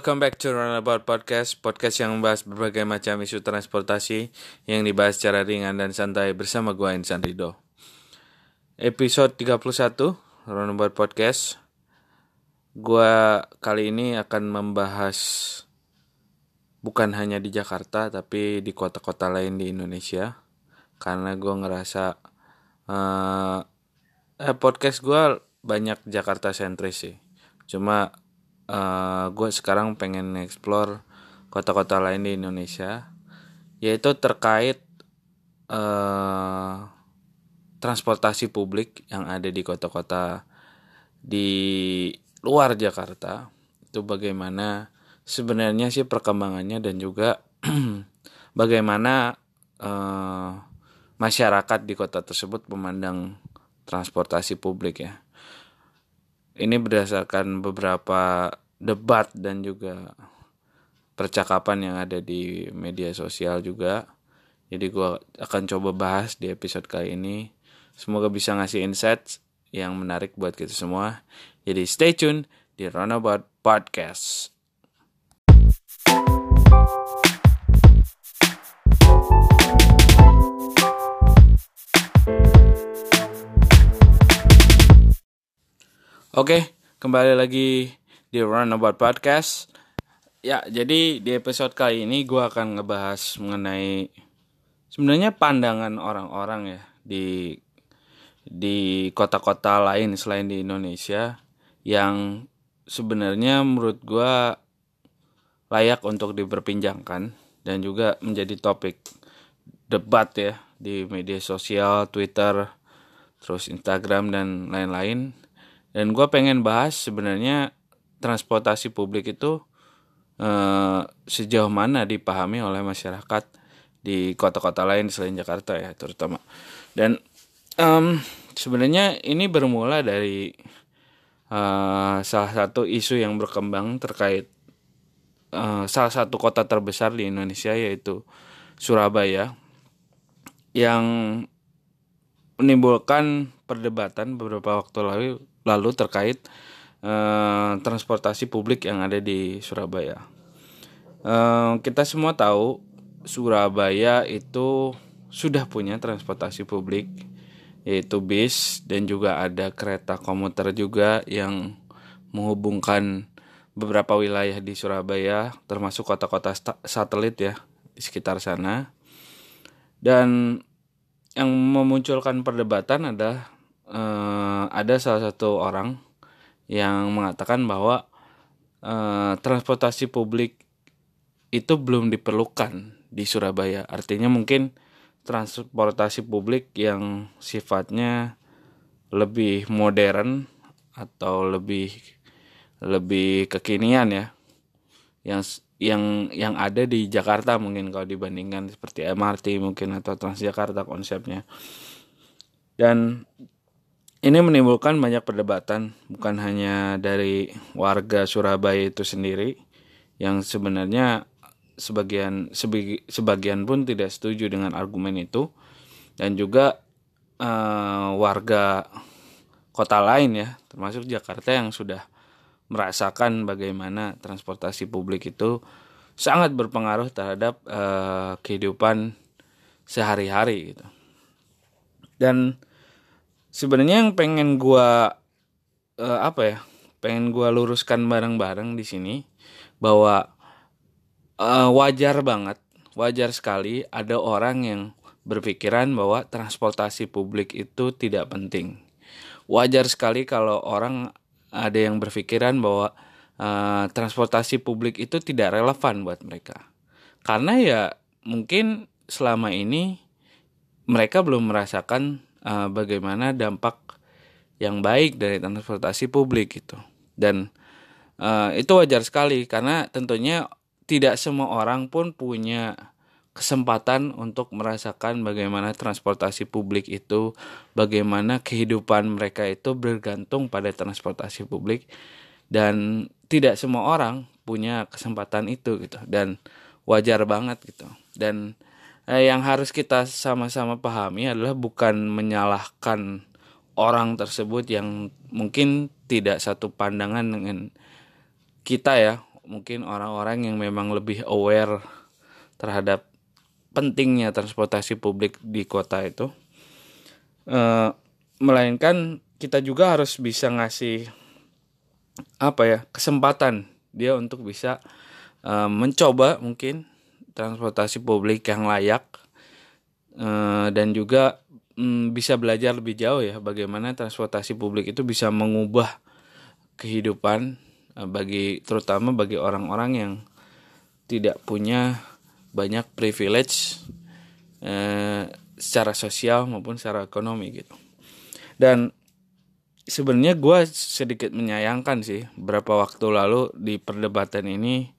welcome back to Runabout Podcast Podcast yang membahas berbagai macam isu transportasi Yang dibahas secara ringan dan santai bersama gue Insan Rido. Episode 31 Runabout Podcast. Gue kali ini akan membahas Bukan hanya di Jakarta tapi di kota-kota lain di Indonesia. Karena gue ngerasa uh, eh, Podcast gue banyak Jakarta sentris sih. Cuma uh, eh, gue sekarang pengen explore kota-kota lain di Indonesia yaitu terkait uh, transportasi publik yang ada di kota-kota di luar Jakarta. Itu bagaimana sebenarnya sih perkembangannya dan juga bagaimana uh, masyarakat di kota tersebut memandang transportasi publik ya. Ini berdasarkan beberapa debat dan juga percakapan yang ada di media sosial juga. Jadi gue akan coba bahas di episode kali ini. Semoga bisa ngasih insight yang menarik buat kita semua. Jadi stay tune di Runabout Podcast. Oke, kembali lagi di Runabout Podcast. Ya, jadi di episode kali ini gue akan ngebahas mengenai sebenarnya pandangan orang-orang ya di di kota-kota lain selain di Indonesia yang sebenarnya menurut gue layak untuk diperpinjangkan dan juga menjadi topik debat ya di media sosial, Twitter, terus Instagram dan lain-lain dan gue pengen bahas sebenarnya transportasi publik itu eh, sejauh mana dipahami oleh masyarakat di kota-kota lain selain Jakarta ya terutama. Dan um, sebenarnya ini bermula dari uh, salah satu isu yang berkembang terkait uh, salah satu kota terbesar di Indonesia yaitu Surabaya yang menimbulkan perdebatan beberapa waktu lalu lalu terkait uh, transportasi publik yang ada di Surabaya. Uh, kita semua tahu Surabaya itu sudah punya transportasi publik yaitu bis dan juga ada kereta komuter juga yang menghubungkan beberapa wilayah di Surabaya termasuk kota-kota satelit ya di sekitar sana dan yang memunculkan perdebatan adalah uh, ada salah satu orang yang mengatakan bahwa uh, transportasi publik itu belum diperlukan di Surabaya. Artinya mungkin transportasi publik yang sifatnya lebih modern atau lebih lebih kekinian ya. Yang yang yang ada di Jakarta mungkin kalau dibandingkan seperti MRT mungkin atau Transjakarta konsepnya. Dan ini menimbulkan banyak perdebatan bukan hanya dari warga Surabaya itu sendiri yang sebenarnya sebagian sebagian pun tidak setuju dengan argumen itu. Dan juga uh, warga kota lain ya termasuk Jakarta yang sudah merasakan bagaimana transportasi publik itu sangat berpengaruh terhadap uh, kehidupan sehari-hari gitu. Dan sebenarnya yang pengen gua uh, apa ya pengen gua luruskan bareng-bareng di sini bahwa uh, wajar banget wajar sekali ada orang yang berpikiran bahwa transportasi publik itu tidak penting. Wajar sekali kalau orang ada yang berpikiran bahwa uh, transportasi publik itu tidak relevan buat mereka. Karena ya mungkin selama ini mereka belum merasakan uh, bagaimana dampak yang baik dari transportasi publik gitu. Dan uh, itu wajar sekali karena tentunya tidak semua orang pun punya kesempatan untuk merasakan bagaimana transportasi publik itu, bagaimana kehidupan mereka itu bergantung pada transportasi publik. Dan tidak semua orang punya kesempatan itu gitu. Dan wajar banget gitu. Dan eh, yang harus kita sama-sama pahami adalah bukan menyalahkan orang tersebut yang mungkin tidak satu pandangan dengan kita ya. Mungkin orang-orang yang memang lebih aware terhadap pentingnya transportasi publik di kota itu. Uh, melainkan kita juga harus bisa ngasih apa ya kesempatan dia untuk bisa uh, mencoba mungkin transportasi publik yang layak uh, dan juga um, bisa belajar lebih jauh ya bagaimana transportasi publik itu bisa mengubah kehidupan uh, bagi terutama bagi orang-orang yang tidak punya banyak privilege uh, secara sosial maupun secara ekonomi gitu. Dan sebenarnya gue sedikit menyayangkan sih berapa waktu lalu di perdebatan ini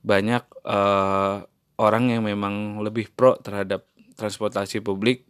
banyak uh, orang yang memang lebih pro terhadap transportasi publik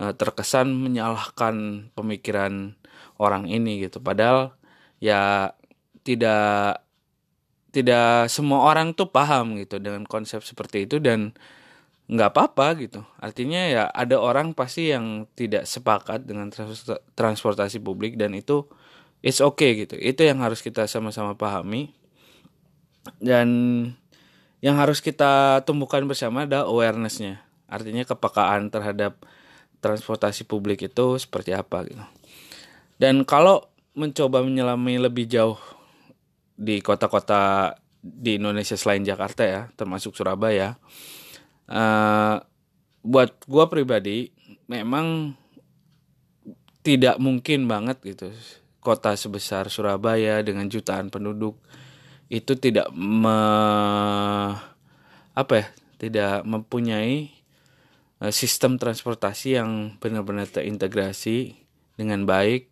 uh, terkesan menyalahkan pemikiran orang ini gitu. Padahal ya tidak tidak semua orang tuh paham gitu dengan konsep seperti itu dan nggak apa-apa gitu. Artinya ya ada orang pasti yang tidak sepakat dengan transportasi publik dan itu it's okay gitu. Itu yang harus kita sama-sama pahami. Dan yang harus kita tumbuhkan bersama adalah awarenessnya. Artinya kepekaan terhadap transportasi publik itu seperti apa gitu. Dan kalau mencoba menyelami lebih jauh di kota-kota di Indonesia selain Jakarta ya termasuk Surabaya uh, buat gue pribadi memang tidak mungkin banget gitu kota sebesar Surabaya dengan jutaan penduduk itu tidak me, apa ya tidak mempunyai uh, sistem transportasi yang benar-benar terintegrasi dengan baik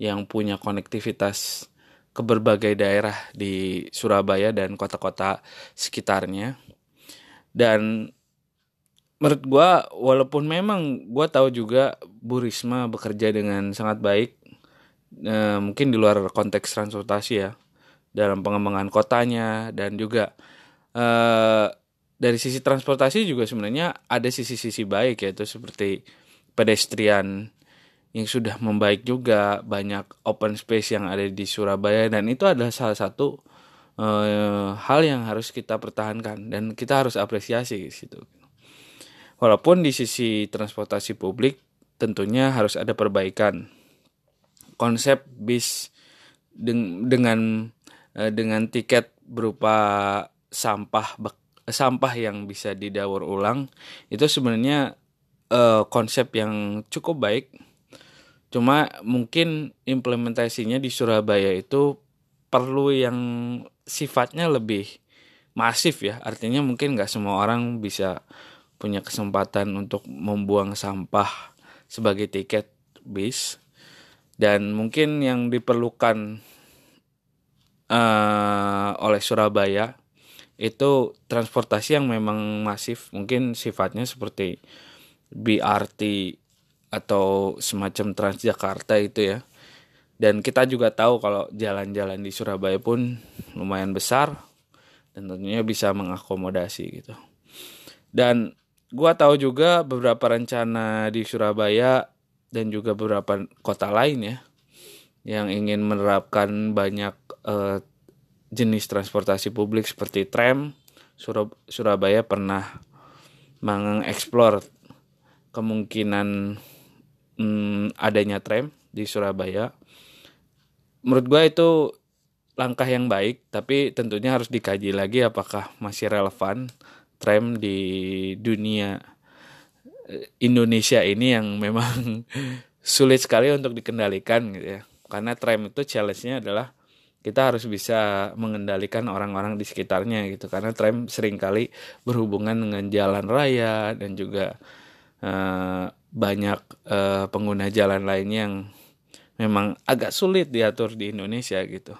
yang punya konektivitas ke berbagai daerah di Surabaya dan kota-kota sekitarnya. Dan menurut gue walaupun memang gue tahu juga Bu Risma bekerja dengan sangat baik e, mungkin di luar konteks transportasi ya dalam pengembangan kotanya dan juga e, dari sisi transportasi juga sebenarnya ada sisi-sisi baik yaitu seperti pedestrian yang sudah membaik juga banyak open space yang ada di Surabaya dan itu adalah salah satu e, hal yang harus kita pertahankan dan kita harus apresiasi situ. Walaupun di sisi transportasi publik tentunya harus ada perbaikan. Konsep bis dengan dengan tiket berupa sampah sampah yang bisa didaur ulang itu sebenarnya uh, konsep yang cukup baik. Cuma mungkin implementasinya di Surabaya itu perlu yang sifatnya lebih masif ya. Artinya mungkin nggak semua orang bisa punya kesempatan untuk membuang sampah sebagai tiket bis dan mungkin yang diperlukan uh, oleh Surabaya itu transportasi yang memang masif mungkin sifatnya seperti BRT atau semacam Transjakarta itu ya. Dan kita juga tahu kalau jalan-jalan di Surabaya pun lumayan besar dan tentunya bisa mengakomodasi gitu. Dan gua tahu juga beberapa rencana di Surabaya dan juga beberapa kota lain ya yang ingin menerapkan banyak uh, jenis transportasi publik seperti tram. Surabaya pernah mengeksplor kemungkinan hmm, adanya tram di Surabaya. Menurut gue itu langkah yang baik, tapi tentunya harus dikaji lagi apakah masih relevan tram di dunia eh, Indonesia ini yang memang sulit sekali untuk dikendalikan gitu ya. Karena tram itu challenge-nya adalah kita harus bisa mengendalikan orang-orang di sekitarnya gitu karena tram sering kali berhubungan dengan jalan raya dan juga uh, banyak uh, pengguna jalan lain yang memang agak sulit diatur di Indonesia gitu.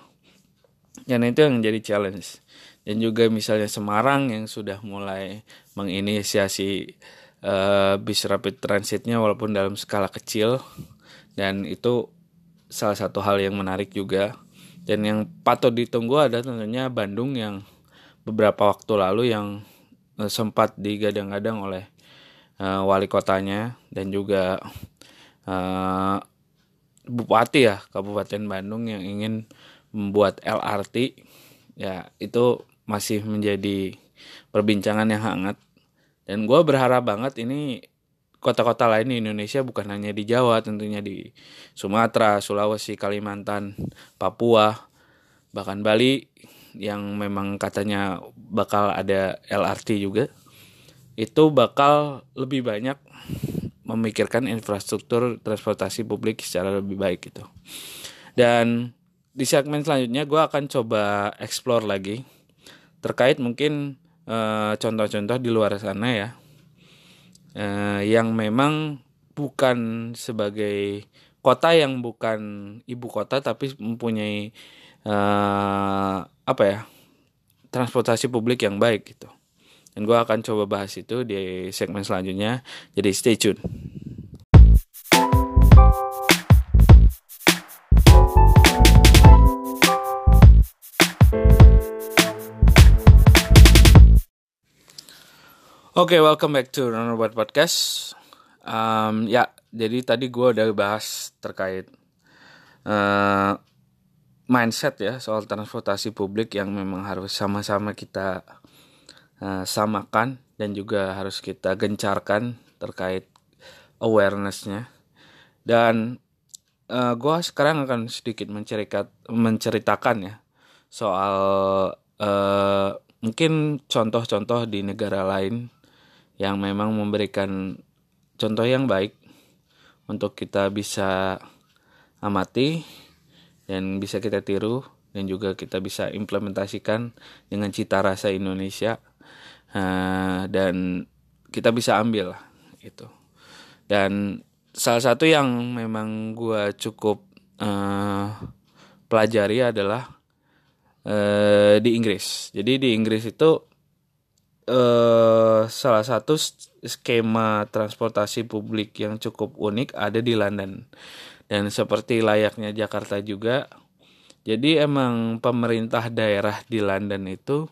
Dan itu yang jadi challenge dan juga misalnya Semarang yang sudah mulai menginisiasi uh, bis rapid transitnya walaupun dalam skala kecil dan itu salah satu hal yang menarik juga. Dan yang patut ditunggu ada tentunya Bandung yang beberapa waktu lalu yang uh, sempat digadang-gadang oleh uh, wali kotanya dan juga uh, bupati ya Kabupaten Bandung yang ingin membuat LRT ya itu masih menjadi perbincangan yang hangat. Dan gue berharap banget ini kota-kota lain di Indonesia bukan hanya di Jawa tentunya di Sumatera, Sulawesi, Kalimantan, Papua, bahkan Bali yang memang katanya bakal ada LRT juga itu bakal lebih banyak memikirkan infrastruktur transportasi publik secara lebih baik gitu. Dan di segmen selanjutnya gue akan coba explore lagi terkait mungkin contoh contoh-contoh di luar sana ya uh, yang memang bukan sebagai kota yang bukan ibu kota tapi mempunyai uh, apa ya transportasi publik yang baik gitu. Dan gue akan coba bahas itu di segmen selanjutnya. Jadi stay tune Oke, okay, welcome back to Runnerboard Podcast. Um, ya, jadi tadi gue udah bahas terkait uh, mindset ya soal transportasi publik yang memang harus sama-sama kita uh, samakan dan juga harus kita gencarkan terkait awarenessnya. Dan uh, gue sekarang akan sedikit menceritakan ya soal uh, mungkin contoh-contoh di negara lain yang memang memberikan contoh yang baik untuk kita bisa amati dan bisa kita tiru dan juga kita bisa implementasikan dengan cita rasa Indonesia uh, dan kita bisa ambil itu dan salah satu yang memang gue cukup uh, pelajari adalah uh, di Inggris. Jadi di Inggris itu uh, salah satu skema transportasi publik yang cukup unik ada di London. Dan seperti layaknya Jakarta juga. Jadi emang pemerintah daerah di London itu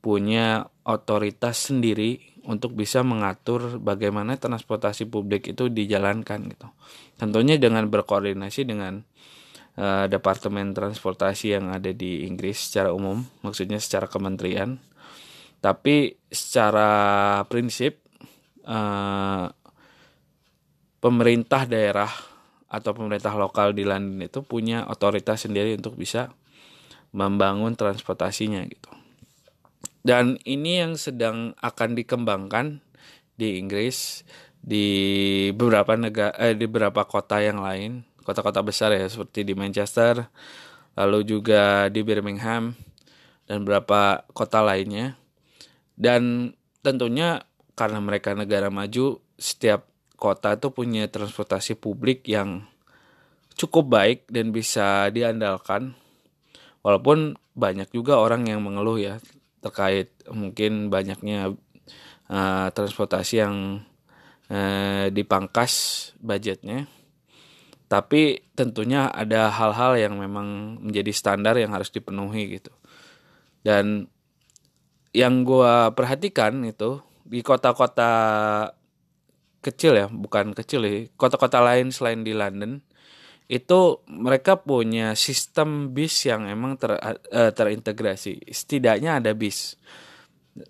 punya otoritas sendiri untuk bisa mengatur bagaimana transportasi publik itu dijalankan gitu. Tentunya dengan berkoordinasi dengan uh, departemen transportasi yang ada di Inggris secara umum, maksudnya secara kementerian tapi secara prinsip uh, pemerintah daerah atau pemerintah lokal di London itu punya otoritas sendiri untuk bisa membangun transportasinya gitu. Dan ini yang sedang akan dikembangkan di Inggris di beberapa negara eh, di beberapa kota yang lain, kota-kota besar ya seperti di Manchester, lalu juga di Birmingham dan beberapa kota lainnya dan tentunya karena mereka negara maju, setiap kota itu punya transportasi publik yang cukup baik dan bisa diandalkan. Walaupun banyak juga orang yang mengeluh ya terkait mungkin banyaknya uh, transportasi yang uh, dipangkas budgetnya. Tapi tentunya ada hal-hal yang memang menjadi standar yang harus dipenuhi gitu. Dan yang gue perhatikan itu di kota-kota kecil ya bukan kecil ya kota-kota lain selain di London itu mereka punya sistem bis yang emang ter, uh, terintegrasi. Setidaknya ada bis.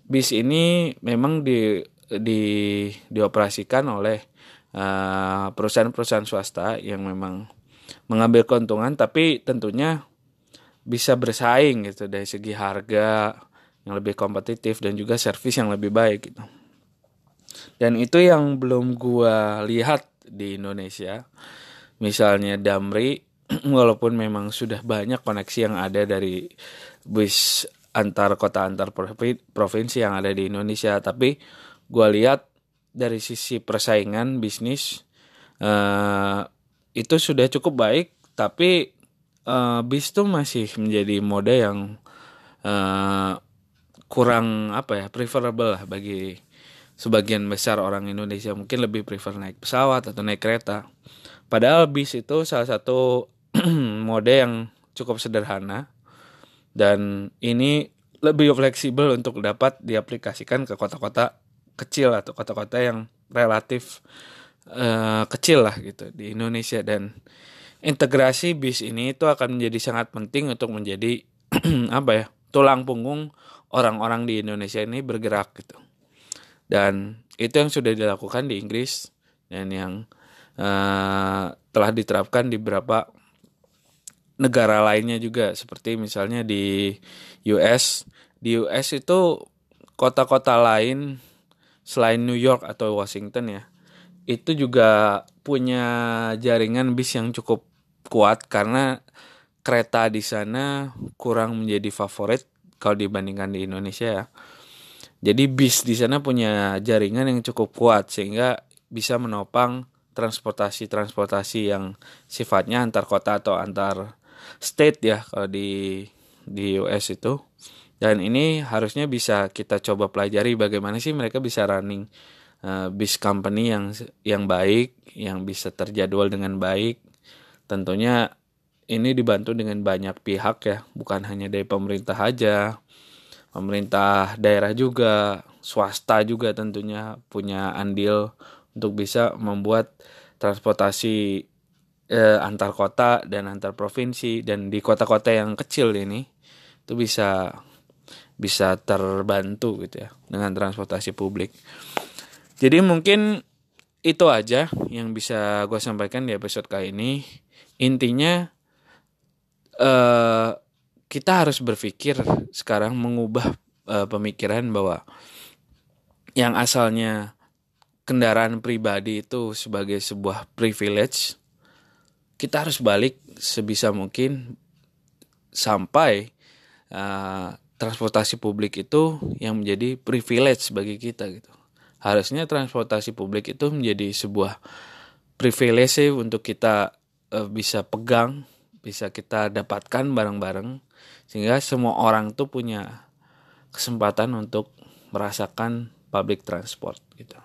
Bis ini memang di di dioperasikan oleh uh, perusahaan-perusahaan swasta yang memang mengambil keuntungan tapi tentunya bisa bersaing gitu dari segi harga yang lebih kompetitif dan juga servis yang lebih baik gitu. Dan itu yang belum gua lihat di Indonesia. Misalnya Damri walaupun memang sudah banyak koneksi yang ada dari bus antar kota antar provinsi yang ada di Indonesia, tapi gua lihat dari sisi persaingan bisnis uh, itu sudah cukup baik, tapi uh, bis itu masih menjadi mode yang uh, kurang apa ya preferable lah bagi sebagian besar orang Indonesia. Mungkin lebih prefer naik pesawat atau naik kereta. Padahal bis itu salah satu mode yang cukup sederhana. Dan ini lebih fleksibel untuk dapat diaplikasikan ke kota-kota kecil atau kota-kota yang relatif uh, kecil lah gitu di Indonesia. Dan integrasi bis ini itu akan menjadi sangat penting untuk menjadi apa ya tulang punggung orang-orang di Indonesia ini bergerak gitu. Dan itu yang sudah dilakukan di Inggris dan yang uh, telah diterapkan di beberapa negara lainnya juga seperti misalnya di US. Di US itu kota-kota lain selain New York atau Washington ya itu juga punya jaringan bis yang cukup kuat karena kereta di sana kurang menjadi favorit kalau dibandingkan di Indonesia ya. Jadi bis di sana punya jaringan yang cukup kuat sehingga bisa menopang transportasi-transportasi yang sifatnya antar kota atau antar state ya kalau di di US itu. Dan ini harusnya bisa kita coba pelajari bagaimana sih mereka bisa running uh, bis company yang yang baik, yang bisa terjadwal dengan baik. Tentunya ini dibantu dengan banyak pihak ya, bukan hanya dari pemerintah aja. Pemerintah daerah juga, swasta juga tentunya punya andil untuk bisa membuat transportasi eh, antar kota dan antar provinsi dan di kota-kota yang kecil ini itu bisa bisa terbantu gitu ya dengan transportasi publik. Jadi mungkin itu aja yang bisa gue sampaikan di episode kali ini. Intinya uh, kita harus berpikir sekarang mengubah uh, pemikiran bahwa yang asalnya kendaraan pribadi itu sebagai sebuah privilege, kita harus balik sebisa mungkin sampai uh, transportasi publik itu yang menjadi privilege bagi kita gitu. Harusnya transportasi publik itu menjadi sebuah privilege untuk kita uh, bisa pegang, bisa kita dapatkan bareng-bareng sehingga semua orang tuh punya kesempatan untuk merasakan public transport gitu.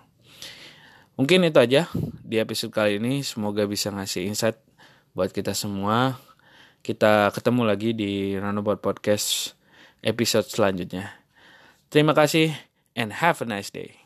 Mungkin itu aja di episode kali ini. Semoga bisa ngasih insight buat kita semua. Kita ketemu lagi di Nanobot Podcast episode selanjutnya. Terima kasih and have a nice day.